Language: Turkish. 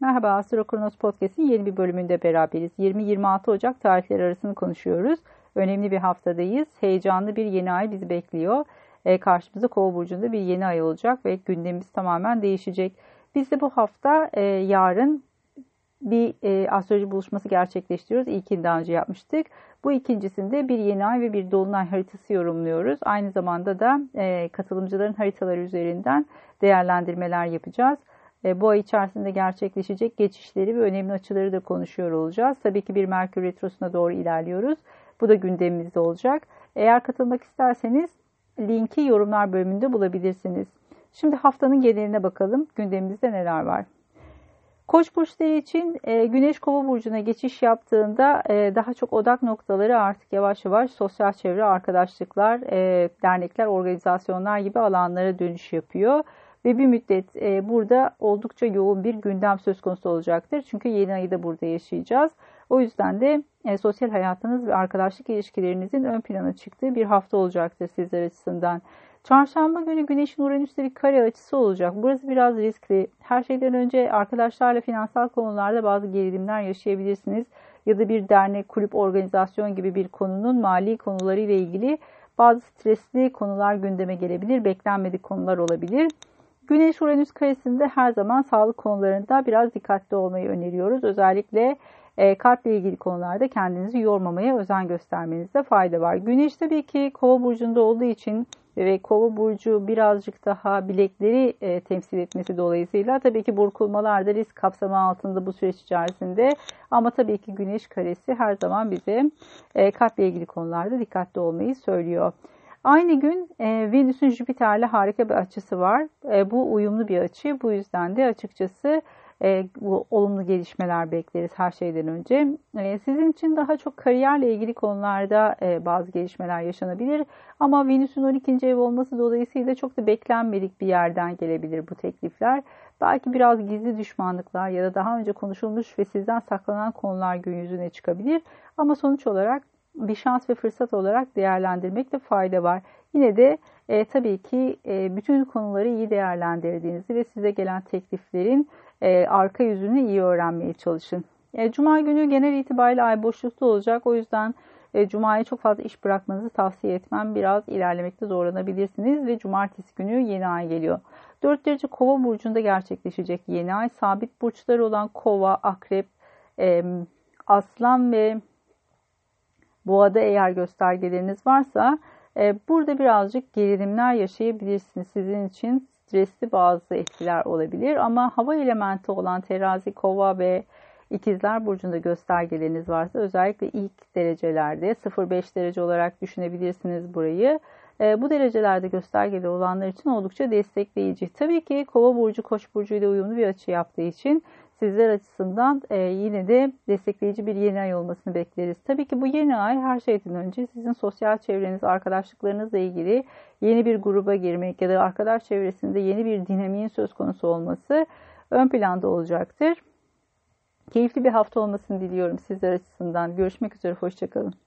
Merhaba Astro Kronos Podcast'in yeni bir bölümünde beraberiz. 20-26 Ocak tarihleri arasını konuşuyoruz. Önemli bir haftadayız. Heyecanlı bir yeni ay bizi bekliyor. E, karşımızda Kova burcunda bir yeni ay olacak ve gündemimiz tamamen değişecek. Biz de bu hafta e, yarın bir e, astroloji buluşması gerçekleştiriyoruz. İlkini daha önce yapmıştık. Bu ikincisinde bir yeni ay ve bir dolunay haritası yorumluyoruz. Aynı zamanda da e, katılımcıların haritaları üzerinden değerlendirmeler yapacağız. E, bu ay içerisinde gerçekleşecek geçişleri ve önemli açıları da konuşuyor olacağız. Tabii ki bir Merkür Retrosu'na doğru ilerliyoruz. Bu da gündemimizde olacak. Eğer katılmak isterseniz linki yorumlar bölümünde bulabilirsiniz. Şimdi haftanın geneline bakalım. Gündemimizde neler var? Koç burçları için e, Güneş Kova burcuna geçiş yaptığında e, daha çok odak noktaları artık yavaş yavaş sosyal çevre, arkadaşlıklar, dernekler, organizasyonlar gibi alanlara dönüş yapıyor ve bir müddet e, burada oldukça yoğun bir gündem söz konusu olacaktır. Çünkü yeni ayı da burada yaşayacağız. O yüzden de e, sosyal hayatınız ve arkadaşlık ilişkilerinizin ön plana çıktığı bir hafta olacaktır sizler açısından. Çarşamba günü Güneş'in Uranüs'te bir kare açısı olacak. Burası biraz riskli. Her şeyden önce arkadaşlarla finansal konularda bazı gerilimler yaşayabilirsiniz. Ya da bir dernek, kulüp, organizasyon gibi bir konunun mali konularıyla ilgili bazı stresli konular gündeme gelebilir. Beklenmedik konular olabilir. Güneş Uranüs karesinde her zaman sağlık konularında biraz dikkatli olmayı öneriyoruz. Özellikle e, kalple ilgili konularda kendinizi yormamaya özen göstermenizde fayda var. Güneş tabii ki kova burcunda olduğu için ve kova burcu birazcık daha bilekleri e, temsil etmesi dolayısıyla tabii ki burkulmalar da risk kapsamı altında bu süreç içerisinde ama tabii ki güneş karesi her zaman bize e, kalple ilgili konularda dikkatli olmayı söylüyor. Aynı gün e, Venüs'ün Jüpiter'le harika bir açısı var. E, bu uyumlu bir açı. Bu yüzden de açıkçası e, bu olumlu gelişmeler bekleriz her şeyden önce. E, sizin için daha çok kariyerle ilgili konularda e, bazı gelişmeler yaşanabilir. Ama Venüs'ün 12. ev olması dolayısıyla çok da beklenmedik bir yerden gelebilir bu teklifler. Belki biraz gizli düşmanlıklar ya da daha önce konuşulmuş ve sizden saklanan konular gün yüzüne çıkabilir. Ama sonuç olarak bir şans ve fırsat olarak değerlendirmekte fayda var. Yine de e, tabii ki e, bütün konuları iyi değerlendirdiğinizi ve size gelen tekliflerin e, arka yüzünü iyi öğrenmeye çalışın. E, Cuma günü genel itibariyle ay boşlukta olacak. O yüzden e, Cuma'ya çok fazla iş bırakmanızı tavsiye etmem. Biraz ilerlemekte zorlanabilirsiniz ve Cumartesi günü yeni ay geliyor. 4 derece kova burcunda gerçekleşecek yeni ay. Sabit burçları olan kova, akrep, e, aslan ve boğada eğer göstergeleriniz varsa e, burada birazcık gerilimler yaşayabilirsiniz. Sizin için stresli bazı etkiler olabilir ama hava elementi olan terazi, kova ve ikizler burcunda göstergeleriniz varsa özellikle ilk derecelerde 0-5 derece olarak düşünebilirsiniz burayı. E, bu derecelerde göstergeli olanlar için oldukça destekleyici. Tabii ki kova burcu koç burcu ile uyumlu bir açı yaptığı için sizler açısından e, yine de destekleyici bir yeni ay olmasını bekleriz. Tabii ki bu yeni ay her şeyden önce sizin sosyal çevreniz, arkadaşlıklarınızla ilgili yeni bir gruba girmek ya da arkadaş çevresinde yeni bir dinamiğin söz konusu olması ön planda olacaktır. Keyifli bir hafta olmasını diliyorum sizler açısından. Görüşmek üzere, hoşçakalın.